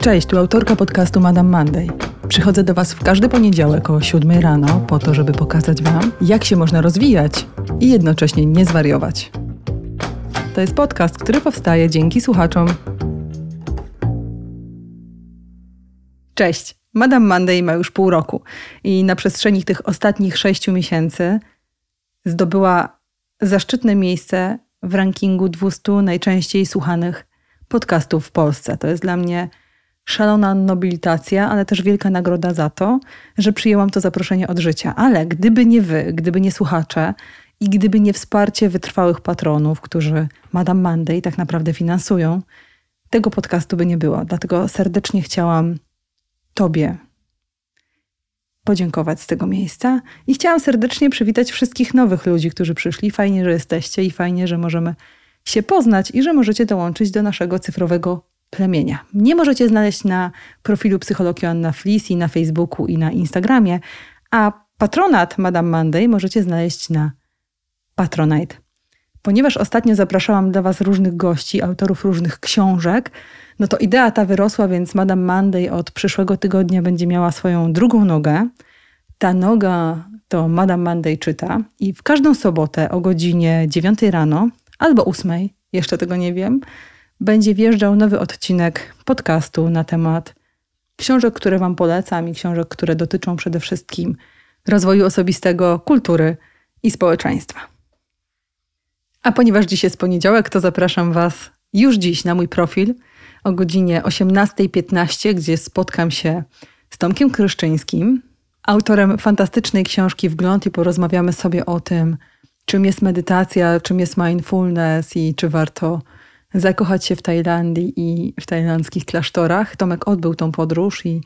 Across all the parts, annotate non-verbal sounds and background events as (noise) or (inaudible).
Cześć, tu autorka podcastu Madame Monday. Przychodzę do Was w każdy poniedziałek o 7 rano po to, żeby pokazać Wam, jak się można rozwijać i jednocześnie nie zwariować. To jest podcast, który powstaje dzięki słuchaczom. Cześć, Madame Monday ma już pół roku i na przestrzeni tych ostatnich sześciu miesięcy zdobyła zaszczytne miejsce w rankingu 200 najczęściej słuchanych podcastów w Polsce. To jest dla mnie szalona nobilitacja, ale też wielka nagroda za to, że przyjęłam to zaproszenie od życia. Ale gdyby nie wy, gdyby nie słuchacze i gdyby nie wsparcie wytrwałych patronów, którzy Madame Monday tak naprawdę finansują, tego podcastu by nie było. Dlatego serdecznie chciałam Tobie podziękować z tego miejsca i chciałam serdecznie przywitać wszystkich nowych ludzi, którzy przyszli. Fajnie, że jesteście i fajnie, że możemy się poznać i że możecie dołączyć do naszego cyfrowego plemienia. Nie możecie znaleźć na profilu Psychologii Anna Flis i na Facebooku i na Instagramie, a patronat Madame Monday możecie znaleźć na Patronite. Ponieważ ostatnio zapraszałam dla Was różnych gości, autorów różnych książek, no to idea ta wyrosła, więc Madame Monday od przyszłego tygodnia będzie miała swoją drugą nogę. Ta noga to Madame Monday czyta i w każdą sobotę o godzinie 9 rano albo 8, jeszcze tego nie wiem, będzie wjeżdżał nowy odcinek podcastu na temat książek, które Wam polecam i książek, które dotyczą przede wszystkim rozwoju osobistego, kultury i społeczeństwa. A ponieważ dziś jest poniedziałek, to zapraszam Was już dziś na mój profil o godzinie 18.15, gdzie spotkam się z Tomkiem Kryszczyńskim, autorem fantastycznej książki Wgląd i porozmawiamy sobie o tym, czym jest medytacja, czym jest mindfulness i czy warto zakochać się w Tajlandii i w tajlandzkich klasztorach. Tomek odbył tą podróż i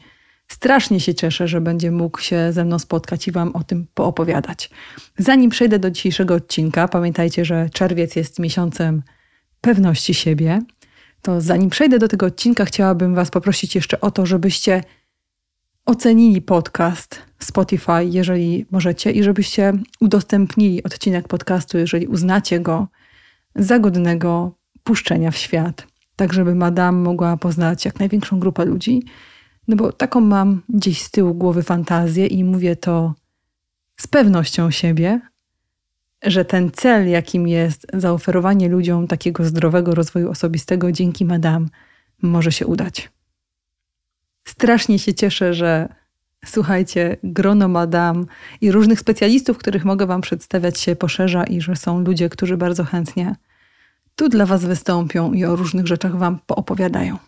strasznie się cieszę, że będzie mógł się ze mną spotkać i Wam o tym poopowiadać. Zanim przejdę do dzisiejszego odcinka, pamiętajcie, że czerwiec jest miesiącem pewności siebie. To zanim przejdę do tego odcinka, chciałabym Was poprosić jeszcze o to, żebyście ocenili podcast Spotify, jeżeli możecie, i żebyście udostępnili odcinek podcastu, jeżeli uznacie go za godnego puszczenia w świat, tak żeby Madame mogła poznać jak największą grupę ludzi. No bo taką mam gdzieś z tyłu głowy fantazję i mówię to z pewnością siebie, że ten cel, jakim jest zaoferowanie ludziom takiego zdrowego rozwoju osobistego dzięki Madame, może się udać. Strasznie się cieszę, że słuchajcie, grono Madame i różnych specjalistów, których mogę Wam przedstawiać, się poszerza i że są ludzie, którzy bardzo chętnie tu dla Was wystąpią i o różnych rzeczach Wam poopowiadają.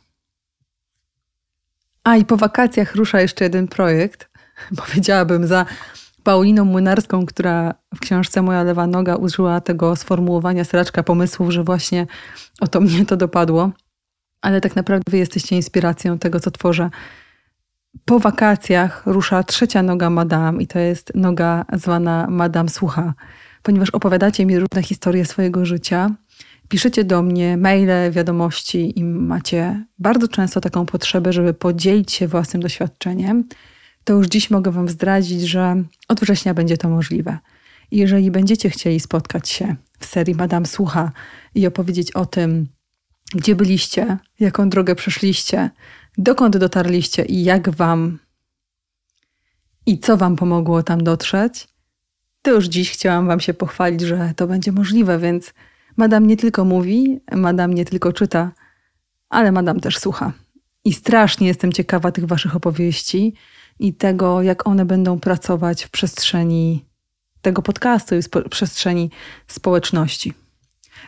A i po wakacjach rusza jeszcze jeden projekt, powiedziałabym za Pauliną Młynarską, która w książce Moja lewa noga użyła tego sformułowania sraczka pomysłów, że właśnie o to mnie to dopadło. Ale tak naprawdę wy jesteście inspiracją tego, co tworzę. Po wakacjach rusza trzecia noga Madame i to jest noga zwana Madame Słucha, ponieważ opowiadacie mi różne historie swojego życia piszecie do mnie maile, wiadomości i macie bardzo często taką potrzebę, żeby podzielić się własnym doświadczeniem, to już dziś mogę Wam zdradzić, że od września będzie to możliwe. I jeżeli będziecie chcieli spotkać się w serii Madame Słucha i opowiedzieć o tym, gdzie byliście, jaką drogę przeszliście, dokąd dotarliście i jak Wam i co Wam pomogło tam dotrzeć, to już dziś chciałam Wam się pochwalić, że to będzie możliwe, więc Madam nie tylko mówi, madam nie tylko czyta, ale madam też słucha. I strasznie jestem ciekawa tych waszych opowieści i tego, jak one będą pracować w przestrzeni tego podcastu i w przestrzeni społeczności.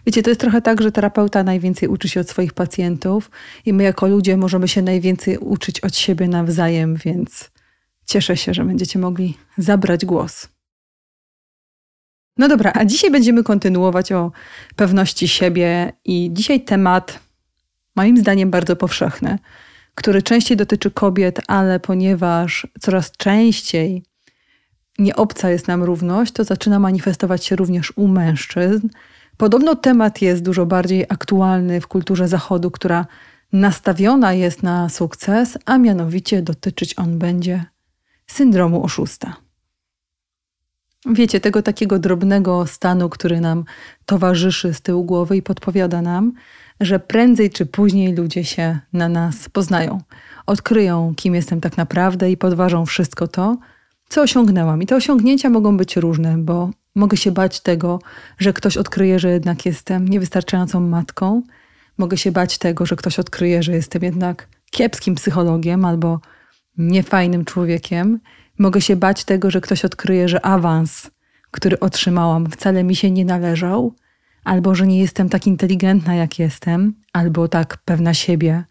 Wiecie, to jest trochę tak, że terapeuta najwięcej uczy się od swoich pacjentów i my jako ludzie możemy się najwięcej uczyć od siebie nawzajem, więc cieszę się, że będziecie mogli zabrać głos. No dobra, a dzisiaj będziemy kontynuować o pewności siebie i dzisiaj temat, moim zdaniem, bardzo powszechny, który częściej dotyczy kobiet, ale ponieważ coraz częściej nie obca jest nam równość, to zaczyna manifestować się również u mężczyzn. Podobno temat jest dużo bardziej aktualny w kulturze Zachodu, która nastawiona jest na sukces, a mianowicie dotyczyć on będzie syndromu oszusta. Wiecie, tego takiego drobnego stanu, który nam towarzyszy z tyłu głowy i podpowiada nam, że prędzej czy później ludzie się na nas poznają. Odkryją, kim jestem tak naprawdę i podważą wszystko to, co osiągnęłam. I te osiągnięcia mogą być różne, bo mogę się bać tego, że ktoś odkryje, że jednak jestem niewystarczającą matką. Mogę się bać tego, że ktoś odkryje, że jestem jednak kiepskim psychologiem albo niefajnym człowiekiem. Mogę się bać tego, że ktoś odkryje, że awans, który otrzymałam, wcale mi się nie należał, albo że nie jestem tak inteligentna, jak jestem, albo tak pewna siebie,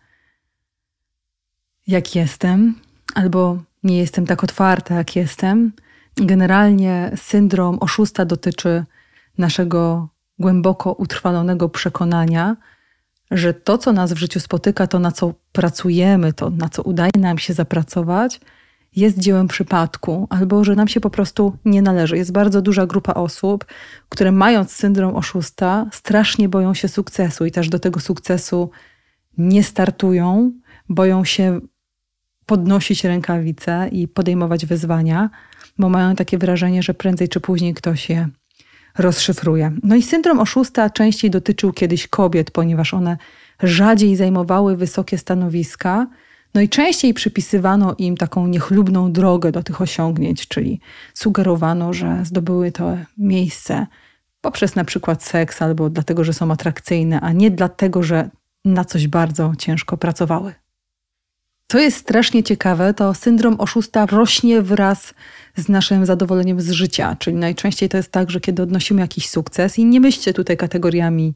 jak jestem, albo nie jestem tak otwarta, jak jestem. Generalnie syndrom oszusta dotyczy naszego głęboko utrwalonego przekonania, że to, co nas w życiu spotyka, to na co pracujemy, to na co udaje nam się zapracować, jest dziełem przypadku, albo że nam się po prostu nie należy. Jest bardzo duża grupa osób, które mając syndrom oszusta, strasznie boją się sukcesu i też do tego sukcesu nie startują, boją się podnosić rękawice i podejmować wyzwania, bo mają takie wrażenie, że prędzej czy później ktoś je rozszyfruje. No i syndrom oszusta częściej dotyczył kiedyś kobiet, ponieważ one rzadziej zajmowały wysokie stanowiska, no i częściej przypisywano im taką niechlubną drogę do tych osiągnięć, czyli sugerowano, że zdobyły to miejsce poprzez na przykład seks albo dlatego, że są atrakcyjne, a nie dlatego, że na coś bardzo ciężko pracowały. Co jest strasznie ciekawe, to syndrom oszusta rośnie wraz z naszym zadowoleniem z życia. Czyli najczęściej to jest tak, że kiedy odnosimy jakiś sukces, i nie myślcie tutaj kategoriami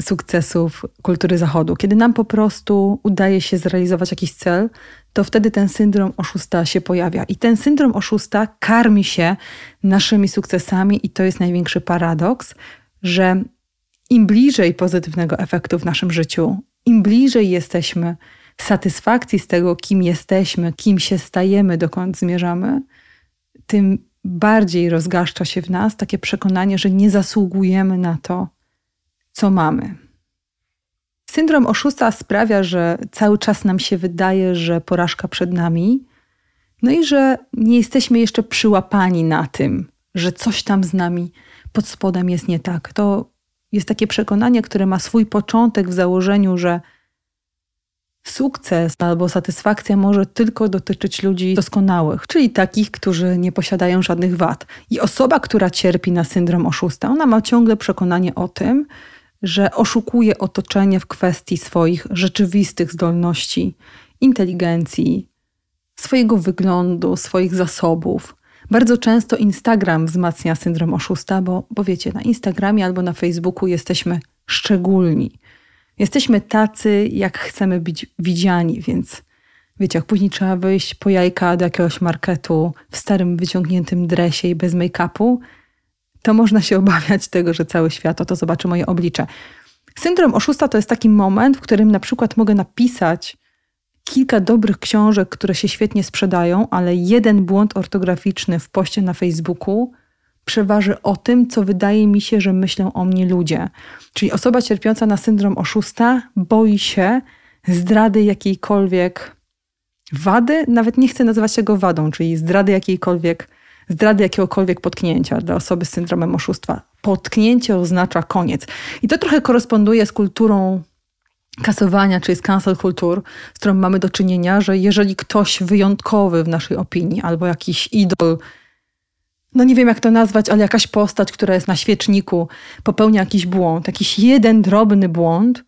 sukcesów kultury zachodu, kiedy nam po prostu udaje się zrealizować jakiś cel, to wtedy ten syndrom oszusta się pojawia. I ten syndrom oszusta karmi się naszymi sukcesami, i to jest największy paradoks, że im bliżej pozytywnego efektu w naszym życiu, im bliżej jesteśmy satysfakcji z tego, kim jesteśmy, kim się stajemy, dokąd zmierzamy, tym bardziej rozgaszcza się w nas takie przekonanie, że nie zasługujemy na to, co mamy. Syndrom oszusta sprawia, że cały czas nam się wydaje, że porażka przed nami, no i że nie jesteśmy jeszcze przyłapani na tym, że coś tam z nami pod spodem jest nie tak. To jest takie przekonanie, które ma swój początek w założeniu, że Sukces albo satysfakcja może tylko dotyczyć ludzi doskonałych, czyli takich, którzy nie posiadają żadnych wad. I osoba, która cierpi na syndrom oszusta, ona ma ciągle przekonanie o tym, że oszukuje otoczenie w kwestii swoich rzeczywistych zdolności, inteligencji, swojego wyglądu, swoich zasobów. Bardzo często Instagram wzmacnia syndrom oszusta, bo, bo wiecie, na Instagramie albo na Facebooku jesteśmy szczególni. Jesteśmy tacy, jak chcemy być widziani, więc wiecie, jak później trzeba wyjść po jajka do jakiegoś marketu w starym, wyciągniętym dresie i bez make-upu, to można się obawiać tego, że cały świat oto zobaczy moje oblicze. Syndrom oszusta to jest taki moment, w którym na przykład mogę napisać kilka dobrych książek, które się świetnie sprzedają, ale jeden błąd ortograficzny w poście na Facebooku przeważy o tym, co wydaje mi się, że myślą o mnie ludzie. Czyli osoba cierpiąca na syndrom oszusta boi się zdrady jakiejkolwiek wady, nawet nie chcę nazywać tego wadą, czyli zdrady jakiejkolwiek, zdrady jakiegokolwiek potknięcia dla osoby z syndromem oszustwa. Potknięcie oznacza koniec. I to trochę koresponduje z kulturą kasowania, czyli z cancel culture, z którą mamy do czynienia, że jeżeli ktoś wyjątkowy w naszej opinii albo jakiś idol no nie wiem jak to nazwać, ale jakaś postać, która jest na świeczniku, popełnia jakiś błąd, jakiś jeden drobny błąd,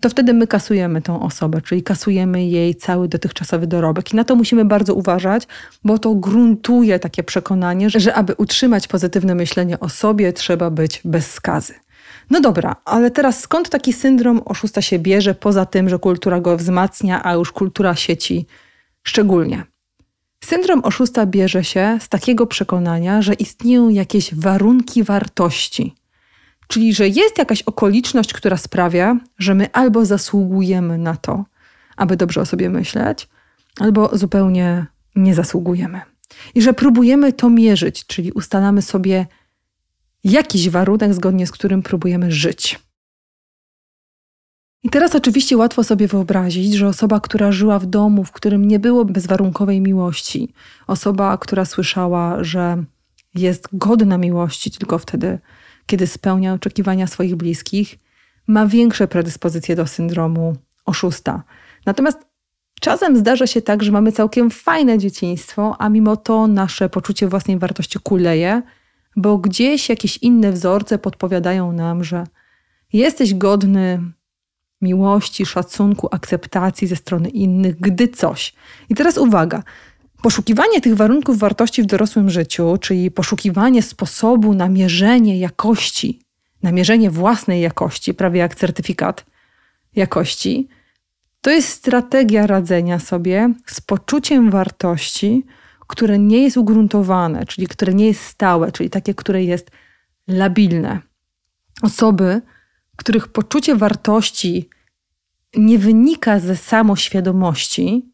to wtedy my kasujemy tą osobę, czyli kasujemy jej cały dotychczasowy dorobek. I na to musimy bardzo uważać, bo to gruntuje takie przekonanie, że aby utrzymać pozytywne myślenie o sobie, trzeba być bez skazy. No dobra, ale teraz skąd taki syndrom oszusta się bierze, poza tym, że kultura go wzmacnia, a już kultura sieci szczególnie? Syndrom oszusta bierze się z takiego przekonania, że istnieją jakieś warunki wartości. Czyli, że jest jakaś okoliczność, która sprawia, że my albo zasługujemy na to, aby dobrze o sobie myśleć, albo zupełnie nie zasługujemy. I że próbujemy to mierzyć, czyli ustalamy sobie jakiś warunek, zgodnie z którym próbujemy żyć. I teraz oczywiście łatwo sobie wyobrazić, że osoba, która żyła w domu, w którym nie było bezwarunkowej miłości, osoba, która słyszała, że jest godna miłości tylko wtedy, kiedy spełnia oczekiwania swoich bliskich, ma większe predyspozycje do syndromu oszusta. Natomiast czasem zdarza się tak, że mamy całkiem fajne dzieciństwo, a mimo to nasze poczucie własnej wartości kuleje, bo gdzieś jakieś inne wzorce podpowiadają nam, że jesteś godny miłości, szacunku, akceptacji ze strony innych, gdy coś. I teraz uwaga. Poszukiwanie tych warunków wartości w dorosłym życiu, czyli poszukiwanie sposobu na mierzenie jakości, na mierzenie własnej jakości, prawie jak certyfikat jakości, to jest strategia radzenia sobie z poczuciem wartości, które nie jest ugruntowane, czyli które nie jest stałe, czyli takie, które jest labilne. Osoby, których poczucie wartości nie wynika ze samoświadomości,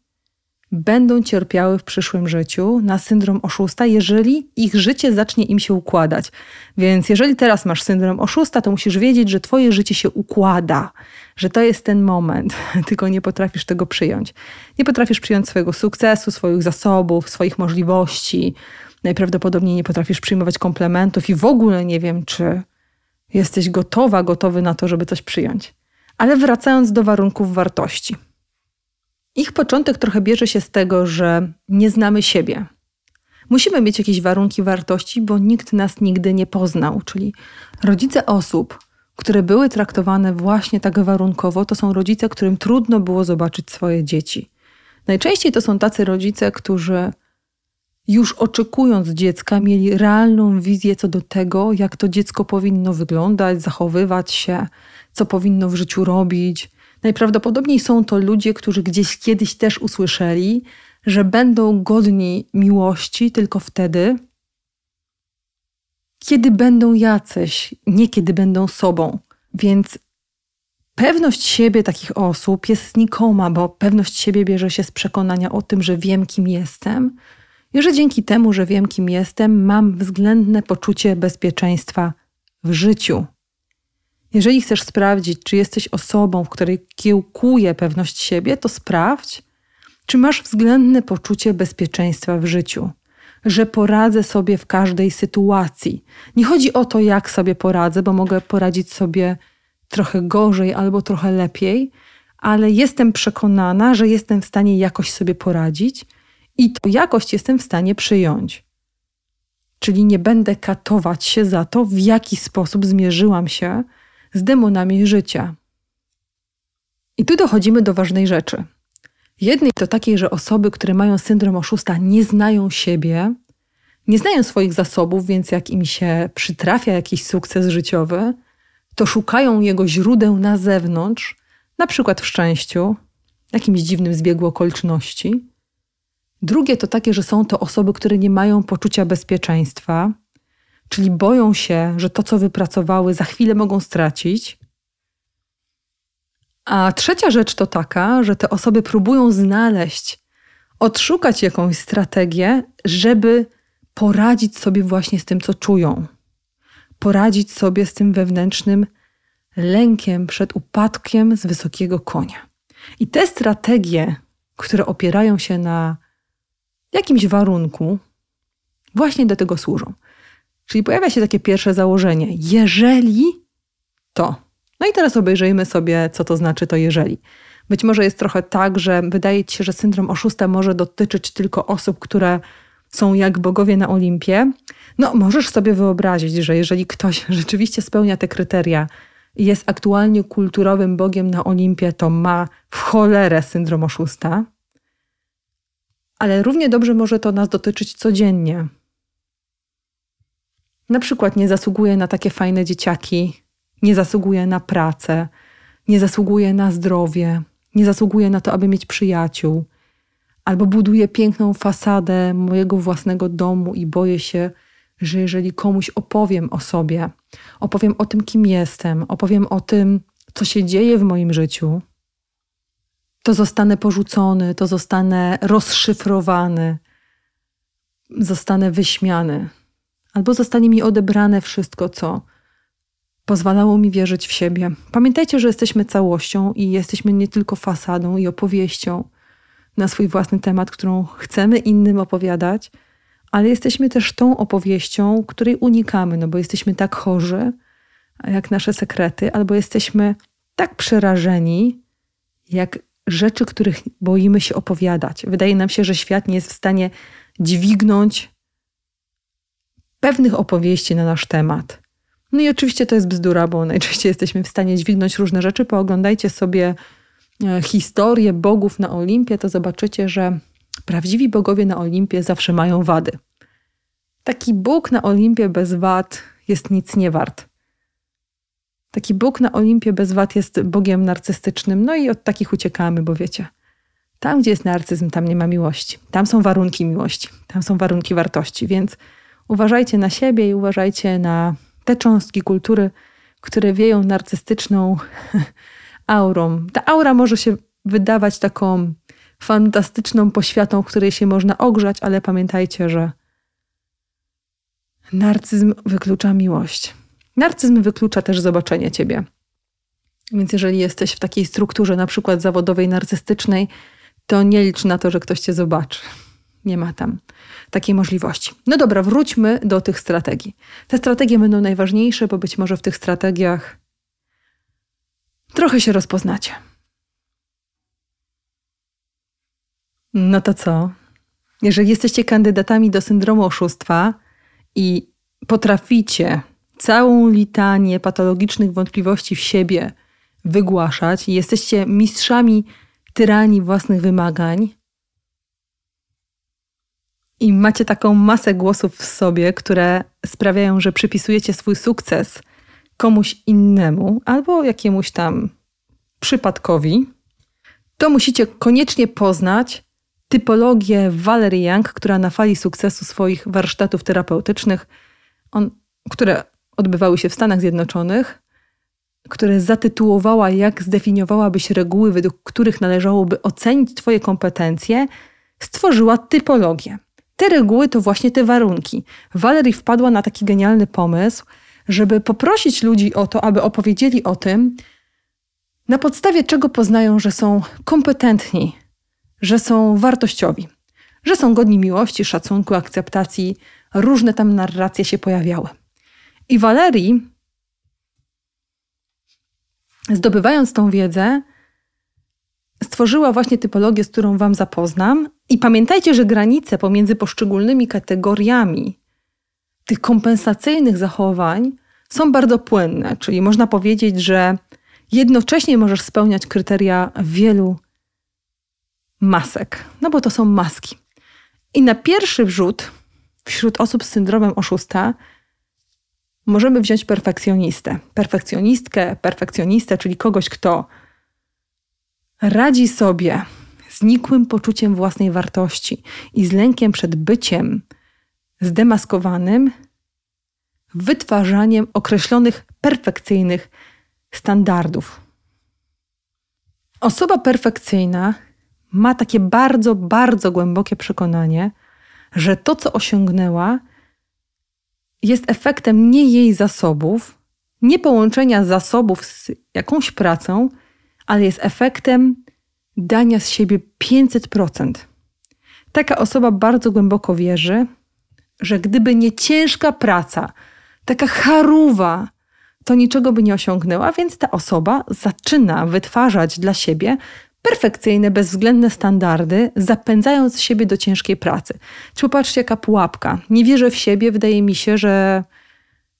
będą cierpiały w przyszłym życiu na syndrom oszusta, jeżeli ich życie zacznie im się układać. Więc jeżeli teraz masz syndrom oszusta, to musisz wiedzieć, że twoje życie się układa, że to jest ten moment, (laughs) tylko nie potrafisz tego przyjąć. Nie potrafisz przyjąć swojego sukcesu, swoich zasobów, swoich możliwości. Najprawdopodobniej nie potrafisz przyjmować komplementów i w ogóle nie wiem, czy jesteś gotowa, gotowy na to, żeby coś przyjąć. Ale wracając do warunków wartości. Ich początek trochę bierze się z tego, że nie znamy siebie. Musimy mieć jakieś warunki wartości, bo nikt nas nigdy nie poznał. Czyli rodzice osób, które były traktowane właśnie tak warunkowo, to są rodzice, którym trudno było zobaczyć swoje dzieci. Najczęściej to są tacy rodzice, którzy już oczekując dziecka, mieli realną wizję co do tego, jak to dziecko powinno wyglądać, zachowywać się, co powinno w życiu robić. Najprawdopodobniej są to ludzie, którzy gdzieś kiedyś też usłyszeli, że będą godni miłości tylko wtedy, kiedy będą jacyś, nie kiedy będą sobą. Więc pewność siebie takich osób jest znikoma, bo pewność siebie bierze się z przekonania o tym, że wiem, kim jestem, i że dzięki temu, że wiem, kim jestem, mam względne poczucie bezpieczeństwa w życiu. Jeżeli chcesz sprawdzić, czy jesteś osobą, w której kiełkuje pewność siebie, to sprawdź, czy masz względne poczucie bezpieczeństwa w życiu, że poradzę sobie w każdej sytuacji. Nie chodzi o to, jak sobie poradzę, bo mogę poradzić sobie trochę gorzej albo trochę lepiej, ale jestem przekonana, że jestem w stanie jakoś sobie poradzić i to jakość jestem w stanie przyjąć. Czyli nie będę katować się za to, w jaki sposób zmierzyłam się z demonami życia. I tu dochodzimy do ważnej rzeczy. Jednej to takiej, że osoby, które mają syndrom oszusta, nie znają siebie, nie znają swoich zasobów, więc jak im się przytrafia jakiś sukces życiowy, to szukają jego źródeł na zewnątrz, na przykład w szczęściu, jakimś dziwnym zbiegu okoliczności. Drugie to takie, że są to osoby, które nie mają poczucia bezpieczeństwa, czyli boją się, że to, co wypracowały, za chwilę mogą stracić. A trzecia rzecz to taka, że te osoby próbują znaleźć, odszukać jakąś strategię, żeby poradzić sobie właśnie z tym, co czują. Poradzić sobie z tym wewnętrznym lękiem przed upadkiem z wysokiego konia. I te strategie, które opierają się na jakimś warunku, właśnie do tego służą. Czyli pojawia się takie pierwsze założenie: jeżeli to. No i teraz obejrzyjmy sobie, co to znaczy to jeżeli. Być może jest trochę tak, że wydaje ci się, że syndrom oszusta może dotyczyć tylko osób, które są jak bogowie na Olimpie. No, możesz sobie wyobrazić, że jeżeli ktoś (laughs) rzeczywiście spełnia te kryteria i jest aktualnie kulturowym bogiem na Olimpie, to ma w cholerę syndrom oszusta. Ale równie dobrze może to nas dotyczyć codziennie na przykład nie zasługuje na takie fajne dzieciaki, nie zasługuje na pracę, nie zasługuje na zdrowie, nie zasługuje na to, aby mieć przyjaciół, albo buduje piękną fasadę mojego własnego domu i boję się, że jeżeli komuś opowiem o sobie, opowiem o tym, kim jestem, opowiem o tym, co się dzieje w moim życiu, to zostanę porzucony, to zostanę rozszyfrowany, zostanę wyśmiany albo zostanie mi odebrane wszystko, co pozwalało mi wierzyć w siebie. Pamiętajcie, że jesteśmy całością i jesteśmy nie tylko fasadą i opowieścią na swój własny temat, którą chcemy innym opowiadać, ale jesteśmy też tą opowieścią, której unikamy, no bo jesteśmy tak chorzy, jak nasze sekrety, albo jesteśmy tak przerażeni, jak rzeczy, których boimy się opowiadać. Wydaje nam się, że świat nie jest w stanie dźwignąć pewnych opowieści na nasz temat. No i oczywiście to jest bzdura, bo najczęściej jesteśmy w stanie dźwignąć różne rzeczy. Pooglądajcie sobie e, historię bogów na Olimpie, to zobaczycie, że prawdziwi bogowie na Olimpie zawsze mają wady. Taki Bóg na Olimpie bez wad jest nic nie wart. Taki Bóg na Olimpie bez wad jest Bogiem narcystycznym, no i od takich uciekamy, bo wiecie, tam gdzie jest narcyzm, tam nie ma miłości. Tam są warunki miłości, tam są warunki wartości, więc uważajcie na siebie i uważajcie na te cząstki kultury, które wieją narcystyczną (laughs) aurą. Ta aura może się wydawać taką fantastyczną poświatą, w której się można ogrzać, ale pamiętajcie, że narcyzm wyklucza miłość. Narcyzm wyklucza też zobaczenie ciebie. Więc jeżeli jesteś w takiej strukturze, na przykład zawodowej, narcystycznej, to nie licz na to, że ktoś cię zobaczy. Nie ma tam takiej możliwości. No dobra, wróćmy do tych strategii. Te strategie będą najważniejsze, bo być może w tych strategiach trochę się rozpoznacie. No to co? Jeżeli jesteście kandydatami do syndromu oszustwa i potraficie całą litanię patologicznych wątpliwości w siebie wygłaszać jesteście mistrzami tyranii własnych wymagań i macie taką masę głosów w sobie, które sprawiają, że przypisujecie swój sukces komuś innemu albo jakiemuś tam przypadkowi, to musicie koniecznie poznać typologię Valerie Young, która na fali sukcesu swoich warsztatów terapeutycznych, on, które odbywały się w Stanach Zjednoczonych, które zatytułowała, jak zdefiniowałabyś reguły, według których należałoby ocenić Twoje kompetencje, stworzyła typologię. Te reguły to właśnie te warunki. Valerie wpadła na taki genialny pomysł, żeby poprosić ludzi o to, aby opowiedzieli o tym, na podstawie czego poznają, że są kompetentni, że są wartościowi, że są godni miłości, szacunku, akceptacji. Różne tam narracje się pojawiały. I Walerii, zdobywając tą wiedzę, stworzyła właśnie typologię, z którą Wam zapoznam. I pamiętajcie, że granice pomiędzy poszczególnymi kategoriami tych kompensacyjnych zachowań są bardzo płynne, czyli można powiedzieć, że jednocześnie możesz spełniać kryteria wielu masek, no bo to są maski. I na pierwszy wrzut wśród osób z syndromem oszusta możemy wziąć perfekcjonistę. Perfekcjonistkę, perfekcjonistę, czyli kogoś, kto radzi sobie nikłym poczuciem własnej wartości i z lękiem przed byciem zdemaskowanym, wytwarzaniem określonych perfekcyjnych standardów. Osoba perfekcyjna ma takie bardzo, bardzo głębokie przekonanie, że to, co osiągnęła, jest efektem nie jej zasobów, nie połączenia zasobów z jakąś pracą, ale jest efektem dania z siebie 500%. Taka osoba bardzo głęboko wierzy, że gdyby nie ciężka praca, taka charuwa, to niczego by nie osiągnęła, więc ta osoba zaczyna wytwarzać dla siebie perfekcyjne, bezwzględne standardy, zapędzając siebie do ciężkiej pracy. Czy popatrzcie, jaka pułapka. Nie wierzę w siebie, wydaje mi się, że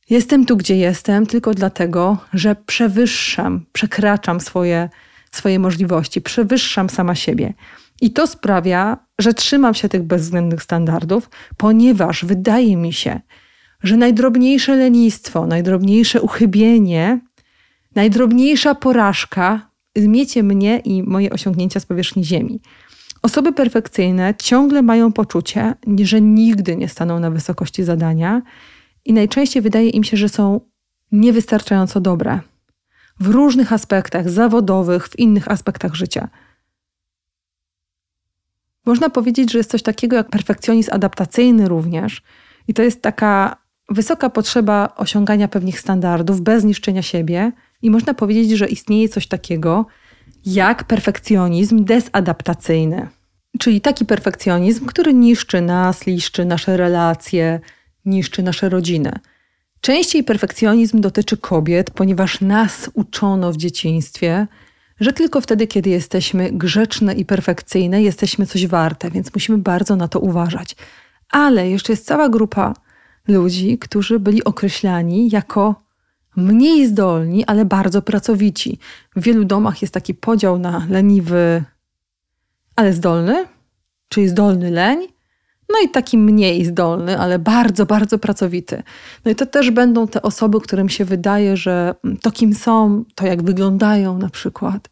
jestem tu, gdzie jestem, tylko dlatego, że przewyższam, przekraczam swoje, swoje możliwości, przewyższam sama siebie. I to sprawia, że trzymam się tych bezwzględnych standardów, ponieważ wydaje mi się, że najdrobniejsze lenistwo, najdrobniejsze uchybienie, najdrobniejsza porażka zmiecie mnie i moje osiągnięcia z powierzchni Ziemi. Osoby perfekcyjne ciągle mają poczucie, że nigdy nie staną na wysokości zadania i najczęściej wydaje im się, że są niewystarczająco dobre w różnych aspektach zawodowych, w innych aspektach życia. Można powiedzieć, że jest coś takiego jak perfekcjonizm adaptacyjny również, i to jest taka wysoka potrzeba osiągania pewnych standardów bez niszczenia siebie i można powiedzieć, że istnieje coś takiego jak perfekcjonizm desadaptacyjny. Czyli taki perfekcjonizm, który niszczy nas, niszczy nasze relacje, niszczy nasze rodziny. Częściej perfekcjonizm dotyczy kobiet, ponieważ nas uczono w dzieciństwie, że tylko wtedy, kiedy jesteśmy grzeczne i perfekcyjne, jesteśmy coś warte, więc musimy bardzo na to uważać. Ale jeszcze jest cała grupa ludzi, którzy byli określani jako mniej zdolni, ale bardzo pracowici. W wielu domach jest taki podział na leniwy, ale zdolny, czyli zdolny leń, no i taki mniej zdolny, ale bardzo, bardzo pracowity. No i to też będą te osoby, którym się wydaje, że to kim są, to jak wyglądają na przykład,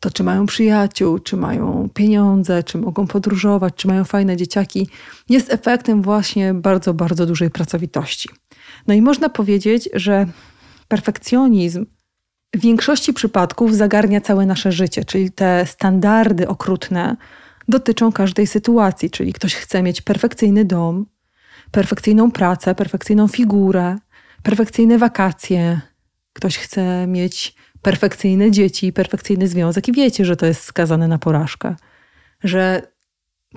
to czy mają przyjaciół, czy mają pieniądze, czy mogą podróżować, czy mają fajne dzieciaki, jest efektem właśnie bardzo, bardzo dużej pracowitości. No i można powiedzieć, że perfekcjonizm w większości przypadków zagarnia całe nasze życie, czyli te standardy okrutne dotyczą każdej sytuacji, czyli ktoś chce mieć perfekcyjny dom, perfekcyjną pracę, perfekcyjną figurę, perfekcyjne wakacje, ktoś chce mieć perfekcyjne dzieci, perfekcyjny związek i wiecie, że to jest skazane na porażkę, że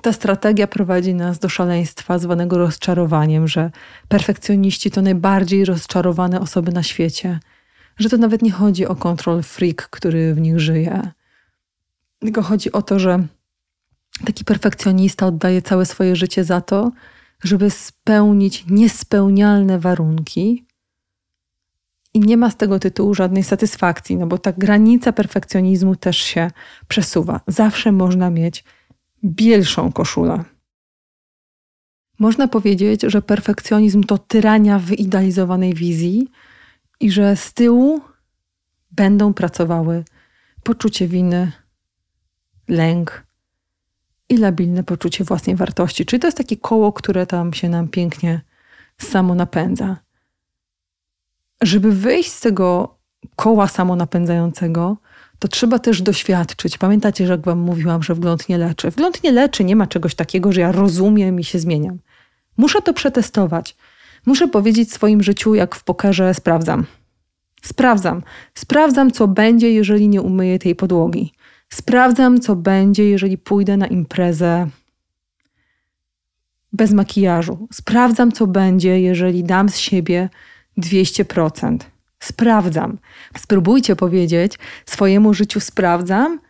ta strategia prowadzi nas do szaleństwa zwanego rozczarowaniem, że perfekcjoniści to najbardziej rozczarowane osoby na świecie, że to nawet nie chodzi o control freak, który w nich żyje, tylko chodzi o to, że taki perfekcjonista oddaje całe swoje życie za to, żeby spełnić niespełnialne warunki. I nie ma z tego tytułu żadnej satysfakcji, no bo ta granica perfekcjonizmu też się przesuwa. Zawsze można mieć bielszą koszulę. Można powiedzieć, że perfekcjonizm to tyrania wyidealizowanej wizji i że z tyłu będą pracowały poczucie winy, lęk i labilne poczucie własnej wartości. Czyli to jest takie koło, które tam się nam pięknie samo napędza. Żeby wyjść z tego koła samonapędzającego, to trzeba też doświadczyć. Pamiętacie, że jak wam mówiłam, że wgląd nie leczy. Wgląd nie leczy, nie ma czegoś takiego, że ja rozumiem i się zmieniam. Muszę to przetestować. Muszę powiedzieć swoim życiu, jak w pokerze sprawdzam. Sprawdzam. Sprawdzam, co będzie, jeżeli nie umyję tej podłogi. Sprawdzam, co będzie, jeżeli pójdę na imprezę bez makijażu. Sprawdzam, co będzie, jeżeli dam z siebie 200% sprawdzam. Spróbujcie powiedzieć swojemu życiu sprawdzam.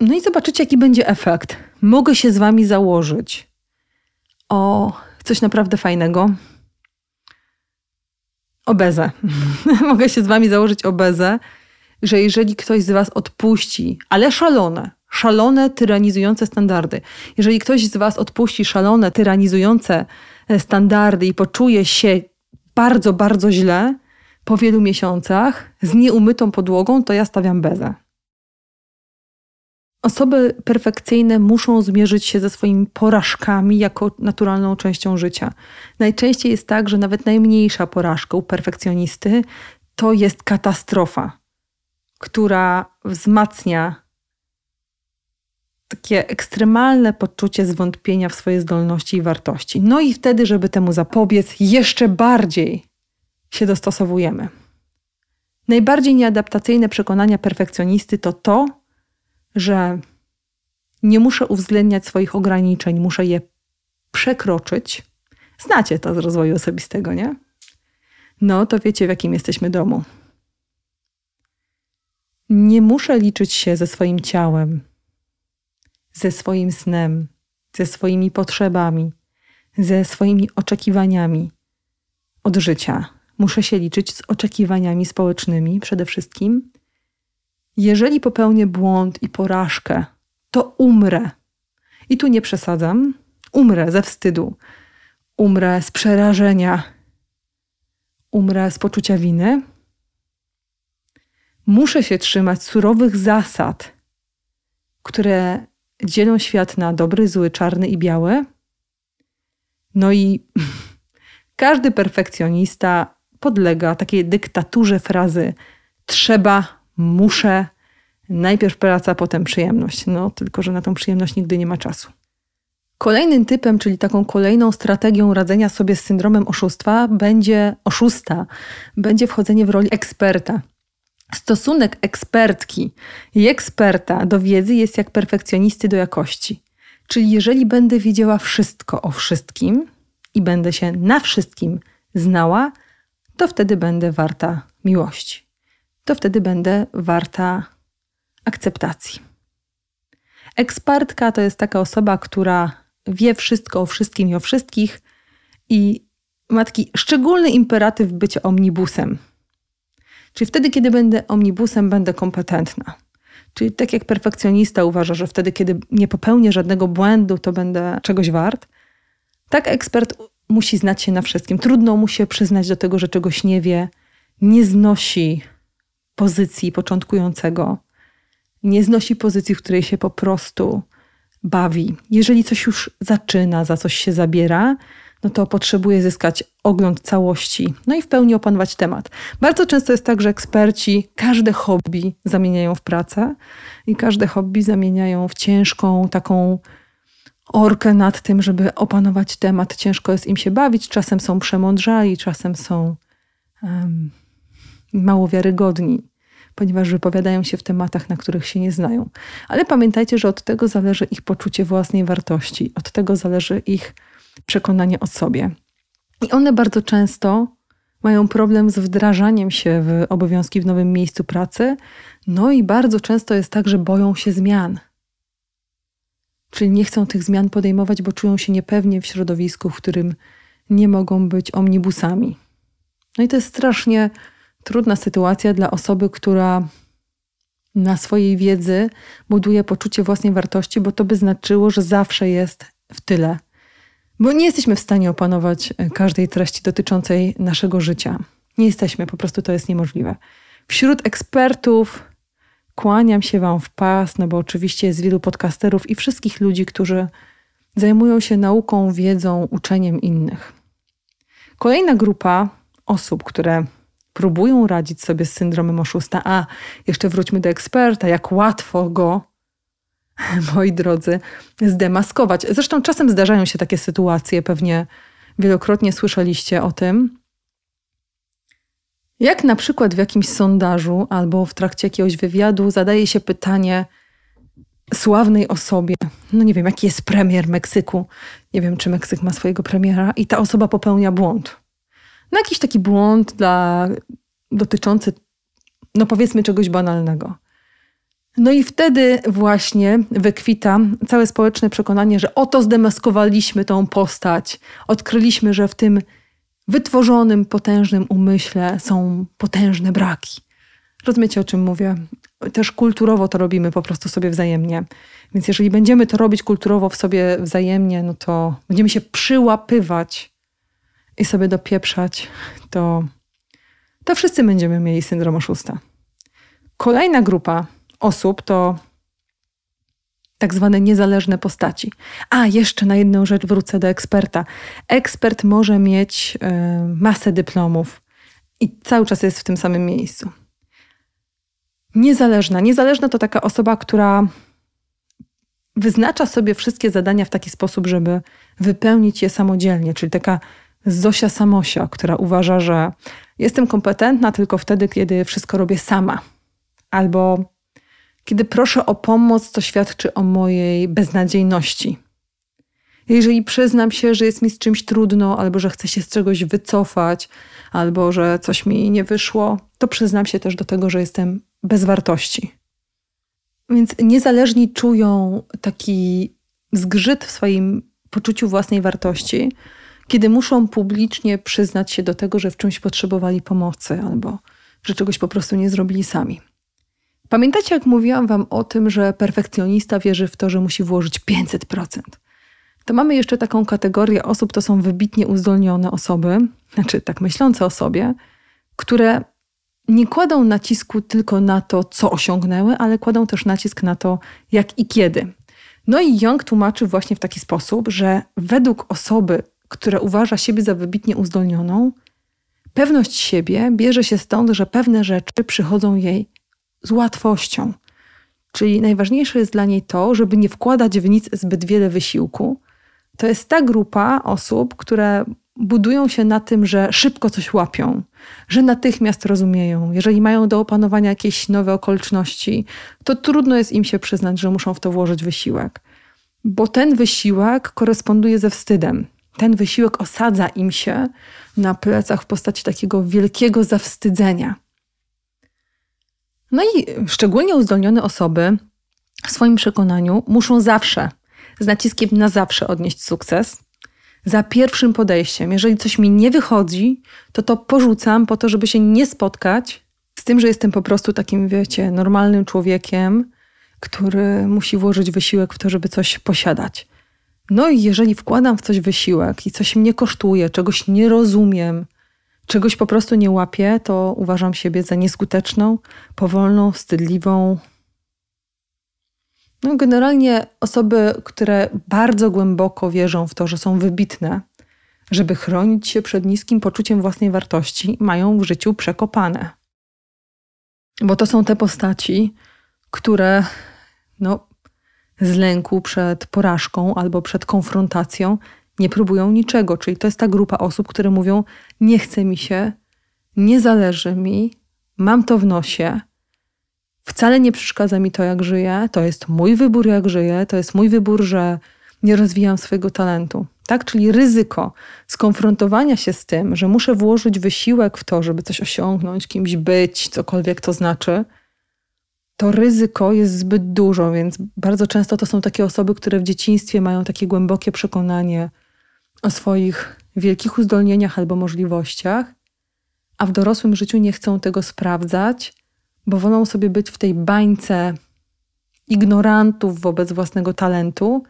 No i zobaczycie, jaki będzie efekt. Mogę się z wami założyć o coś naprawdę fajnego. Obezę. (laughs) Mogę się z wami założyć obezę, że jeżeli ktoś z was odpuści, ale szalone, szalone, tyranizujące standardy, jeżeli ktoś z was odpuści szalone, tyranizujące e, standardy i poczuje się bardzo, bardzo źle, po wielu miesiącach z nieumytą podłogą, to ja stawiam bezę. Osoby perfekcyjne muszą zmierzyć się ze swoimi porażkami jako naturalną częścią życia. Najczęściej jest tak, że nawet najmniejsza porażka u perfekcjonisty to jest katastrofa, która wzmacnia takie ekstremalne poczucie zwątpienia w swoje zdolności i wartości. No i wtedy, żeby temu zapobiec, jeszcze bardziej się dostosowujemy. Najbardziej nieadaptacyjne przekonania perfekcjonisty to to, że nie muszę uwzględniać swoich ograniczeń, muszę je przekroczyć. Znacie to z rozwoju osobistego, nie? No to wiecie, w jakim jesteśmy domu. Nie muszę liczyć się ze swoim ciałem, ze swoim snem, ze swoimi potrzebami, ze swoimi oczekiwaniami od życia muszę się liczyć z oczekiwaniami społecznymi przede wszystkim. Jeżeli popełnię błąd i porażkę, to umrę. I tu nie przesadzam. Umrę ze wstydu, umrę z przerażenia, umrę z poczucia winy. Muszę się trzymać surowych zasad, które dzielą świat na dobry, zły, czarny i biały. No i (laughs) każdy perfekcjonista podlega takiej dyktaturze frazy trzeba, muszę, najpierw praca, potem przyjemność. No, tylko że na tą przyjemność nigdy nie ma czasu. Kolejnym typem, czyli taką kolejną strategią radzenia sobie z syndromem oszustwa, będzie oszusta, będzie wchodzenie w roli eksperta. Stosunek ekspertki i eksperta do wiedzy jest jak perfekcjonisty do jakości. Czyli jeżeli będę wiedziała wszystko o wszystkim i będę się na wszystkim znała, to wtedy będę warta miłości. To wtedy będę warta akceptacji. Ekspertka to jest taka osoba, która wie wszystko o wszystkim i o wszystkich i ma taki szczególny imperatyw bycia omnibusem. Czyli wtedy, kiedy będę omnibusem, będę kompetentna. Czyli tak jak perfekcjonista uważa, że wtedy, kiedy nie popełnię żadnego błędu, to będę czegoś wart, tak ekspert musi znać się na wszystkim. Trudno mu się przyznać do tego, że czegoś nie wie, nie znosi pozycji początkującego, nie znosi pozycji, w której się po prostu bawi. Jeżeli coś już zaczyna, za coś się zabiera, no to potrzebuje zyskać ogląd całości, no i w pełni opanować temat. Bardzo często jest tak, że eksperci każde hobby zamieniają w pracę i każde hobby zamieniają w ciężką taką orkę nad tym, żeby opanować temat. Ciężko jest im się bawić, czasem są przemądrzali, czasem są um, mało wiarygodni, ponieważ wypowiadają się w tematach, na których się nie znają. Ale pamiętajcie, że od tego zależy ich poczucie własnej wartości, od tego zależy ich przekonanie o sobie. I one bardzo często mają problem z wdrażaniem się w obowiązki w nowym miejscu pracy, no i bardzo często jest tak, że boją się zmian. Czyli nie chcą tych zmian podejmować, bo czują się niepewnie w środowisku, w którym nie mogą być omnibusami. No i to jest strasznie trudna sytuacja dla osoby, która na swojej wiedzy buduje poczucie własnej wartości, bo to by znaczyło, że zawsze jest w tyle bo nie jesteśmy w stanie opanować e, każdej treści dotyczącej naszego życia. Nie jesteśmy, po prostu to jest niemożliwe. Wśród ekspertów kłaniam się Wam w pas, no bo oczywiście jest wielu podcasterów i wszystkich ludzi, którzy zajmują się nauką, wiedzą, uczeniem innych. Kolejna grupa osób, które próbują radzić sobie z syndromem oszusta, a jeszcze wróćmy do eksperta, jak łatwo go (laughs) moi drodzy, zdemaskować. Zresztą czasem zdarzają się takie sytuacje, pewnie wielokrotnie słyszeliście o tym. Jak na przykład w jakimś sondażu albo w trakcie jakiegoś wywiadu zadaje się pytanie sławnej osobie, no nie wiem, jaki jest premier Meksyku, nie wiem, czy Meksyk ma swojego premiera, i ta osoba popełnia błąd. No jakiś taki błąd dla, dotyczący, no powiedzmy, czegoś banalnego. No i wtedy właśnie wykwita całe społeczne przekonanie, że oto zdemaskowaliśmy tą postać, odkryliśmy, że w tym wytworzonym, potężnym umyśle są potężne braki. Rozumiecie, o czym mówię? Też kulturowo to robimy po prostu sobie wzajemnie. Więc jeżeli będziemy to robić kulturowo w sobie wzajemnie, no to będziemy się przyłapywać i sobie dopieprzać, to, to wszyscy będziemy mieli syndrom oszusta. Kolejna grupa osób to tak zwane niezależne postaci. A, jeszcze na jedną rzecz wrócę do eksperta. Ekspert może mieć y, masę dyplomów i cały czas jest w tym samym miejscu. Niezależna. Niezależna to taka osoba, która wyznacza sobie wszystkie zadania w taki sposób, żeby wypełnić je samodzielnie, czyli taka Zosia Samosia, która uważa, że jestem kompetentna tylko wtedy, kiedy wszystko robię sama. Albo kiedy proszę o pomoc, to świadczy o mojej beznadziejności. Jeżeli przyznam się, że jest mi z czymś trudno, albo że chcę się z czegoś wycofać, albo że coś mi nie wyszło, to przyznam się też do tego, że jestem bez wartości. Więc niezależni czują taki zgrzyt w swoim poczuciu własnej wartości, kiedy muszą publicznie przyznać się do tego, że w czymś potrzebowali pomocy albo że czegoś po prostu nie zrobili sami. Pamiętacie, jak mówiłam Wam o tym, że perfekcjonista wierzy w to, że musi włożyć 500%? To mamy jeszcze taką kategorię osób, to są wybitnie uzdolnione osoby, znaczy tak myślące o sobie, które nie kładą nacisku tylko na to, co osiągnęły, ale kładą też nacisk na to, jak i kiedy. No i Young tłumaczy właśnie w taki sposób, że według osoby, która uważa siebie za wybitnie uzdolnioną, pewność siebie bierze się stąd, że pewne rzeczy przychodzą jej z łatwością. Czyli najważniejsze jest dla niej to, żeby nie wkładać w nic zbyt wiele wysiłku. To jest ta grupa osób, które budują się na tym, że szybko coś łapią, że natychmiast rozumieją. Jeżeli mają do opanowania jakieś nowe okoliczności, to trudno jest im się przyznać, że muszą w to włożyć wysiłek, bo ten wysiłek koresponduje ze wstydem. Ten wysiłek osadza im się na plecach w postaci takiego wielkiego zawstydzenia. No i szczególnie uzdolnione osoby w swoim przekonaniu muszą zawsze, z naciskiem na zawsze odnieść sukces. Za pierwszym podejściem, jeżeli coś mi nie wychodzi, to to porzucam po to, żeby się nie spotkać z tym, że jestem po prostu takim, wiecie, normalnym człowiekiem, który musi włożyć wysiłek w to, żeby coś posiadać. No i jeżeli wkładam w coś wysiłek i coś mnie kosztuje, czegoś nie rozumiem, czegoś po prostu nie łapię, to uważam siebie za nieskuteczną, powolną, wstydliwą. No, generalnie osoby, które bardzo głęboko wierzą w to, że są wybitne, żeby chronić się przed niskim poczuciem własnej wartości, mają w życiu przekopane. Bo to są te postaci, które no, z lęku przed porażką albo przed konfrontacją nie próbują niczego. Czyli to jest ta grupa osób, które mówią: Nie chce mi się, nie zależy mi, mam to w nosie, wcale nie przeszkadza mi to, jak żyję, to jest mój wybór, jak żyję, to jest mój wybór, że nie rozwijam swojego talentu. Tak? Czyli ryzyko skonfrontowania się z tym, że muszę włożyć wysiłek w to, żeby coś osiągnąć, kimś być, cokolwiek to znaczy, to ryzyko jest zbyt dużo, więc bardzo często to są takie osoby, które w dzieciństwie mają takie głębokie przekonanie o swoich wielkich uzdolnieniach albo możliwościach, a w dorosłym życiu nie chcą tego sprawdzać, bo wolą sobie być w tej bańce ignorantów wobec własnego talentu,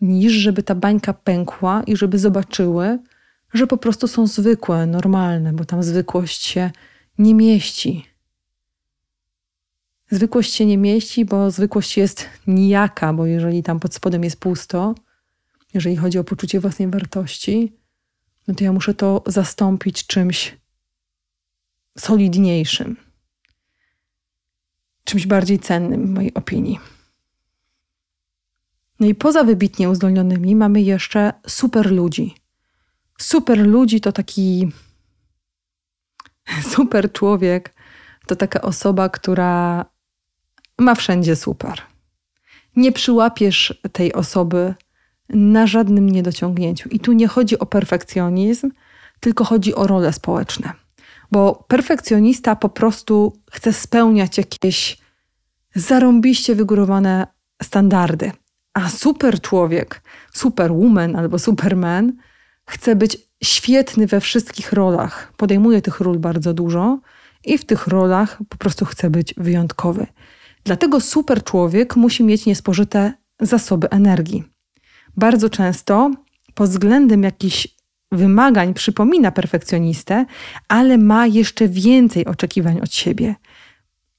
niż żeby ta bańka pękła i żeby zobaczyły, że po prostu są zwykłe, normalne, bo tam zwykłość się nie mieści. Zwykłość się nie mieści, bo zwykłość jest nijaka, bo jeżeli tam pod spodem jest pusto, jeżeli chodzi o poczucie własnej wartości, no to ja muszę to zastąpić czymś solidniejszym, czymś bardziej cennym w mojej opinii. No i poza wybitnie uzdolnionymi mamy jeszcze super ludzi. Super ludzi to taki (laughs) super człowiek, to taka osoba, która ma wszędzie super. Nie przyłapiesz tej osoby na żadnym niedociągnięciu. I tu nie chodzi o perfekcjonizm, tylko chodzi o role społeczne. Bo perfekcjonista po prostu chce spełniać jakieś zarąbiście wygórowane standardy. A super człowiek, superwoman albo superman chce być świetny we wszystkich rolach. Podejmuje tych ról bardzo dużo i w tych rolach po prostu chce być wyjątkowy. Dlatego super człowiek musi mieć niespożyte zasoby energii. Bardzo często pod względem jakichś wymagań przypomina perfekcjonistę, ale ma jeszcze więcej oczekiwań od siebie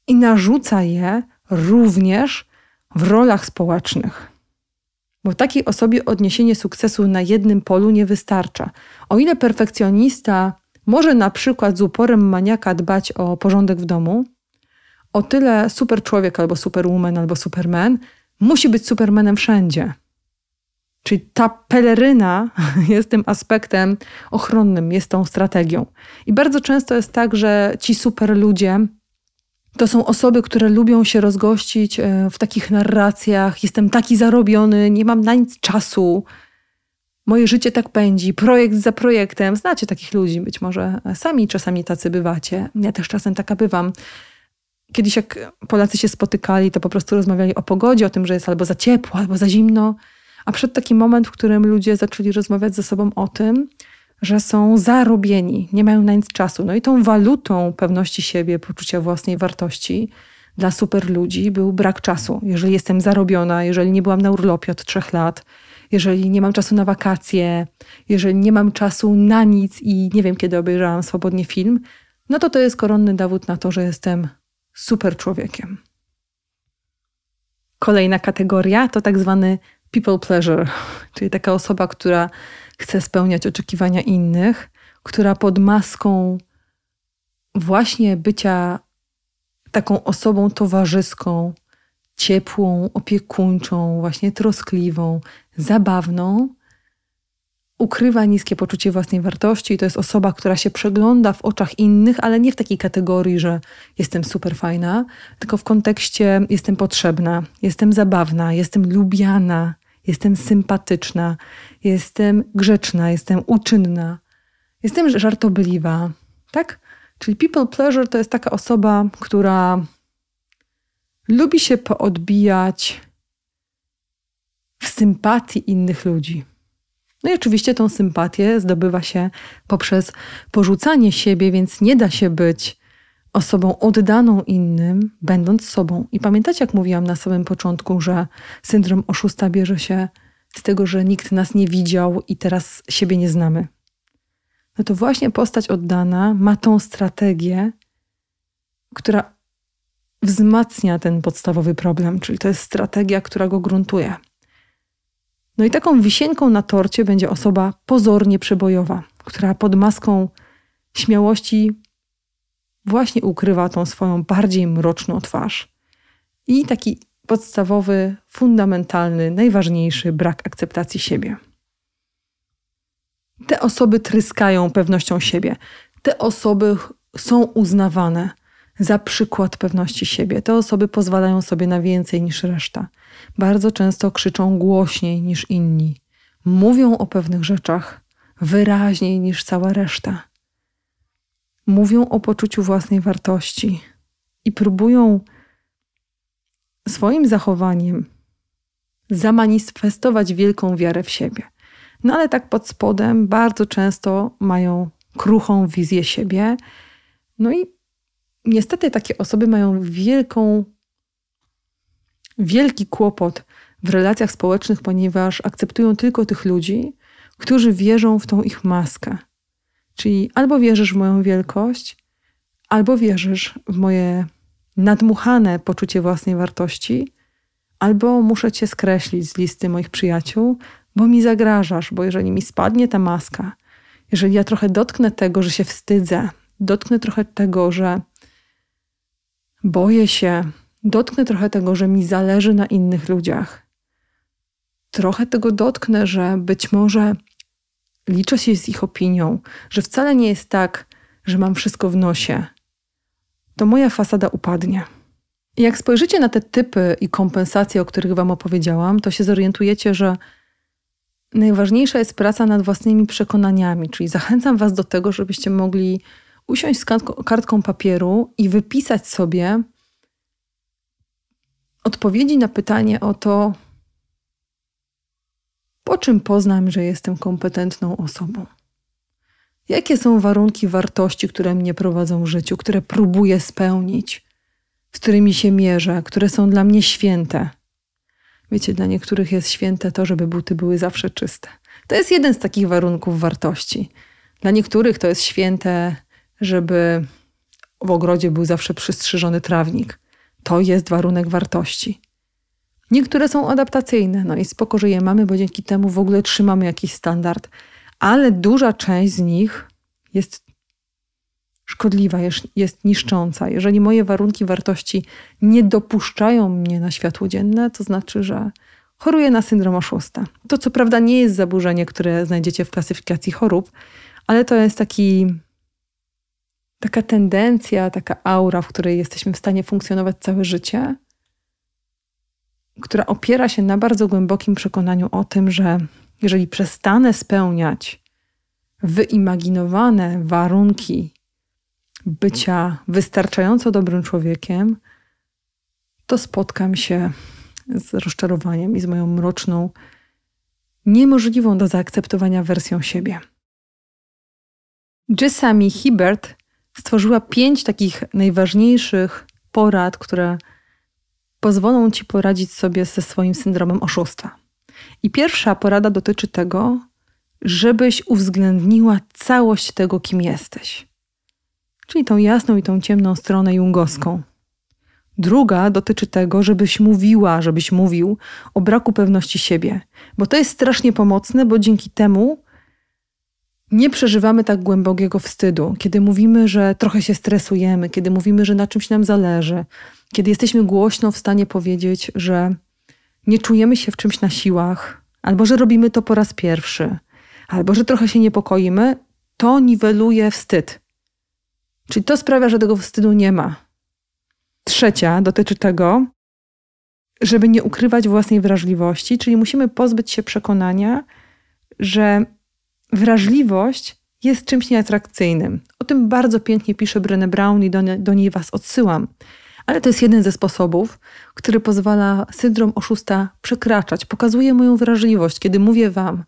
i narzuca je również w rolach społecznych. Bo takiej osobie odniesienie sukcesu na jednym polu nie wystarcza. O ile perfekcjonista może na przykład z uporem maniaka dbać o porządek w domu, o tyle super człowiek albo superwoman albo superman musi być supermanem wszędzie. Czyli ta peleryna (laughs) jest tym aspektem ochronnym, jest tą strategią. I bardzo często jest tak, że ci super ludzie to są osoby, które lubią się rozgościć e, w takich narracjach. Jestem taki zarobiony, nie mam na nic czasu. Moje życie tak pędzi, projekt za projektem. Znacie takich ludzi, być może sami czasami tacy bywacie. Ja też czasem taka bywam Kiedyś jak Polacy się spotykali, to po prostu rozmawiali o pogodzie, o tym, że jest albo za ciepło, albo za zimno. A przed taki moment, w którym ludzie zaczęli rozmawiać ze sobą o tym, że są zarobieni, nie mają na nic czasu. No i tą walutą pewności siebie, poczucia własnej wartości dla super ludzi był brak czasu. Jeżeli jestem zarobiona, jeżeli nie byłam na urlopie od trzech lat, jeżeli nie mam czasu na wakacje, jeżeli nie mam czasu na nic i nie wiem, kiedy obejrzałam swobodnie film, no to to jest koronny dowód na to, że jestem super człowiekiem. Kolejna kategoria to tak zwany people pleasure, czyli taka osoba, która chce spełniać oczekiwania innych, która pod maską właśnie bycia taką osobą towarzyską, ciepłą, opiekuńczą, właśnie troskliwą, zabawną, ukrywa niskie poczucie własnej wartości. I to jest osoba, która się przegląda w oczach innych, ale nie w takiej kategorii, że jestem super fajna, tylko w kontekście jestem potrzebna, jestem zabawna, jestem lubiana, jestem sympatyczna, jestem grzeczna, jestem uczynna, jestem żartobliwa, tak? Czyli people pleasure to jest taka osoba, która lubi się poodbijać w sympatii innych ludzi. No i oczywiście tą sympatię zdobywa się poprzez porzucanie siebie, więc nie da się być osobą oddaną innym, będąc sobą. I pamiętacie, jak mówiłam na samym początku, że syndrom oszusta bierze się z tego, że nikt nas nie widział i teraz siebie nie znamy. No to właśnie postać oddana ma tą strategię, która wzmacnia ten podstawowy problem, czyli to jest strategia, która go gruntuje. No i taką wisienką na torcie będzie osoba pozornie przebojowa, która pod maską śmiałości właśnie ukrywa tą swoją bardziej mroczną twarz. I taki podstawowy, fundamentalny, najważniejszy brak akceptacji siebie. Te osoby tryskają pewnością siebie. Te osoby są uznawane za przykład pewności siebie. Te osoby pozwalają sobie na więcej niż reszta. Bardzo często krzyczą głośniej niż inni. Mówią o pewnych rzeczach wyraźniej niż cała reszta. Mówią o poczuciu własnej wartości i próbują swoim zachowaniem zamanifestować wielką wiarę w siebie. No ale tak pod spodem bardzo często mają kruchą wizję siebie. No i niestety takie osoby mają wielką, wielki kłopot w relacjach społecznych, ponieważ akceptują tylko tych ludzi, którzy wierzą w tą ich maskę. Czyli albo wierzysz w moją wielkość, albo wierzysz w moje nadmuchane poczucie własnej wartości, albo muszę cię skreślić z listy moich przyjaciół, bo mi zagrażasz, bo jeżeli mi spadnie ta maska, jeżeli ja trochę dotknę tego, że się wstydzę, dotknę trochę tego, że boję się, dotknę trochę tego, że mi zależy na innych ludziach, trochę tego dotknę, że być może liczę się z ich opinią, że wcale nie jest tak, że mam wszystko w nosie, to moja fasada upadnie. Jak spojrzycie na te typy i kompensacje, o których Wam opowiedziałam, to się zorientujecie, że najważniejsza jest praca nad własnymi przekonaniami, czyli zachęcam Was do tego, żebyście mogli usiąść z kartką papieru i wypisać sobie odpowiedzi na pytanie o to, po czym poznam, że jestem kompetentną osobą. Jakie są warunki wartości, które mnie prowadzą w życiu, które próbuję spełnić, z którymi się mierzę, które są dla mnie święte? Wiecie, dla niektórych jest święte to, żeby buty były zawsze czyste. To jest jeden z takich warunków wartości. Dla niektórych to jest święte, żeby w ogrodzie był zawsze przystrzyżony trawnik. To jest warunek wartości. Niektóre są adaptacyjne, no i spoko, że je mamy, bo dzięki temu w ogóle trzymamy jakiś standard ale duża część z nich jest szkodliwa, jest, niszcząca. Jeżeli moje warunki wartości nie dopuszczają mnie na światło dzienne, to znaczy, że choruję na syndrom oszusta. To co prawda nie jest zaburzenie, które znajdziecie w klasyfikacji chorób, ale to jest taki, taka tendencja, taka aura, w której jesteśmy w stanie funkcjonować całe życie, która opiera się na bardzo głębokim przekonaniu o tym, że jeżeli przestanę spełniać wyimaginowane warunki bycia wystarczająco dobrym człowiekiem, to spotkam się z rozczarowaniem i z moją mroczną, niemożliwą do zaakceptowania wersją siebie. Jessami Hibbert stworzyła pięć takich najważniejszych porad, które pozwolą ci poradzić sobie ze swoim syndromem oszustwa. I pierwsza porada dotyczy tego, żebyś uwzględniła całość tego, kim jesteś. Czyli tą jasną i tą ciemną stronę jungowską. Druga dotyczy tego, żebyś mówiła, żebyś mówił o braku pewności siebie, bo to jest strasznie pomocne, bo dzięki temu nie przeżywamy tak głębokiego wstydu, kiedy mówimy, że trochę się stresujemy, kiedy mówimy, że na czymś nam zależy, kiedy jesteśmy głośno w stanie powiedzieć, że nie czujemy się w czymś na siłach, albo że robimy to po raz pierwszy, albo że trochę się niepokoimy, to niweluje wstyd. Czyli to sprawia, że tego wstydu nie ma. Trzecia dotyczy tego, żeby nie ukrywać własnej wrażliwości, czyli musimy pozbyć się przekonania, że wrażliwość jest czymś nieatrakcyjnym. O tym bardzo pięknie pisze Brené Brown i do, do niej Was odsyłam. Ale to jest jeden ze sposobów, który pozwala syndrom oszusta przekraczać. Pokazuje moją wrażliwość. Kiedy mówię Wam,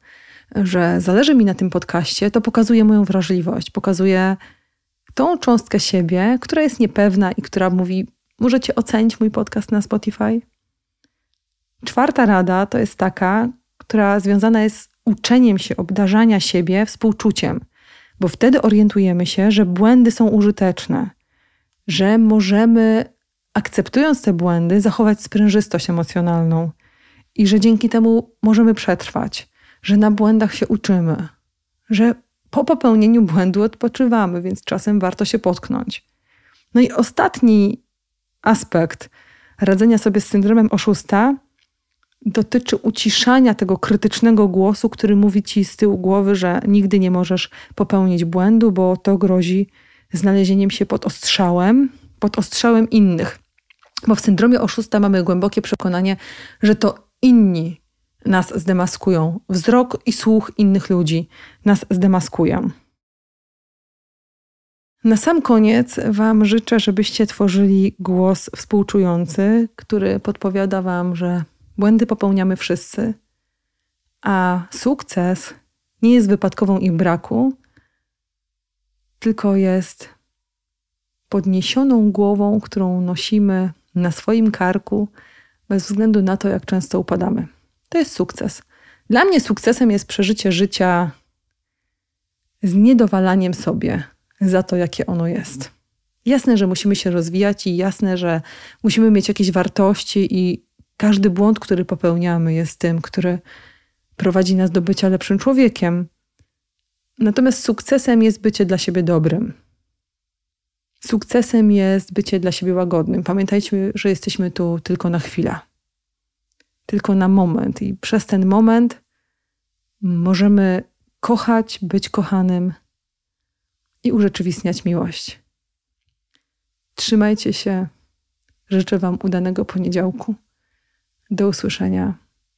że zależy mi na tym podcaście, to pokazuje moją wrażliwość. Pokazuje tą cząstkę siebie, która jest niepewna i która mówi: Możecie ocenić mój podcast na Spotify? Czwarta rada to jest taka, która związana jest z uczeniem się obdarzania siebie współczuciem, bo wtedy orientujemy się, że błędy są użyteczne, że możemy, akceptując te błędy, zachować sprężystość emocjonalną i że dzięki temu możemy przetrwać, że na błędach się uczymy, że po popełnieniu błędu odpoczywamy, więc czasem warto się potknąć. No i ostatni aspekt radzenia sobie z syndromem oszusta dotyczy uciszania tego krytycznego głosu, który mówi ci z tyłu głowy, że nigdy nie możesz popełnić błędu, bo to grozi znalezieniem się pod ostrzałem, pod ostrzałem innych. Bo w syndromie oszusta mamy głębokie przekonanie, że to inni nas zdemaskują. Wzrok i słuch innych ludzi nas zdemaskują. Na sam koniec Wam życzę, żebyście tworzyli głos współczujący, który podpowiada Wam, że Błędy popełniamy wszyscy, a sukces nie jest wypadkową ich braku, tylko jest podniesioną głową, którą nosimy na swoim karku, bez względu na to, jak często upadamy. To jest sukces. Dla mnie sukcesem jest przeżycie życia z niedowalaniem sobie za to, jakie ono jest. Jasne, że musimy się rozwijać i jasne, że musimy mieć jakieś wartości i każdy błąd, który popełniamy, jest tym, który prowadzi nas do bycia lepszym człowiekiem. Natomiast sukcesem jest bycie dla siebie dobrym. Sukcesem jest bycie dla siebie łagodnym. Pamiętajcie, że jesteśmy tu tylko na chwilę, tylko na moment, i przez ten moment możemy kochać, być kochanym i urzeczywistniać miłość. Trzymajcie się. Życzę Wam udanego poniedziałku. Do usłyszenia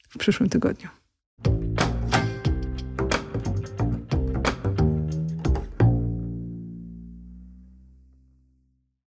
w przyszłym tygodniu.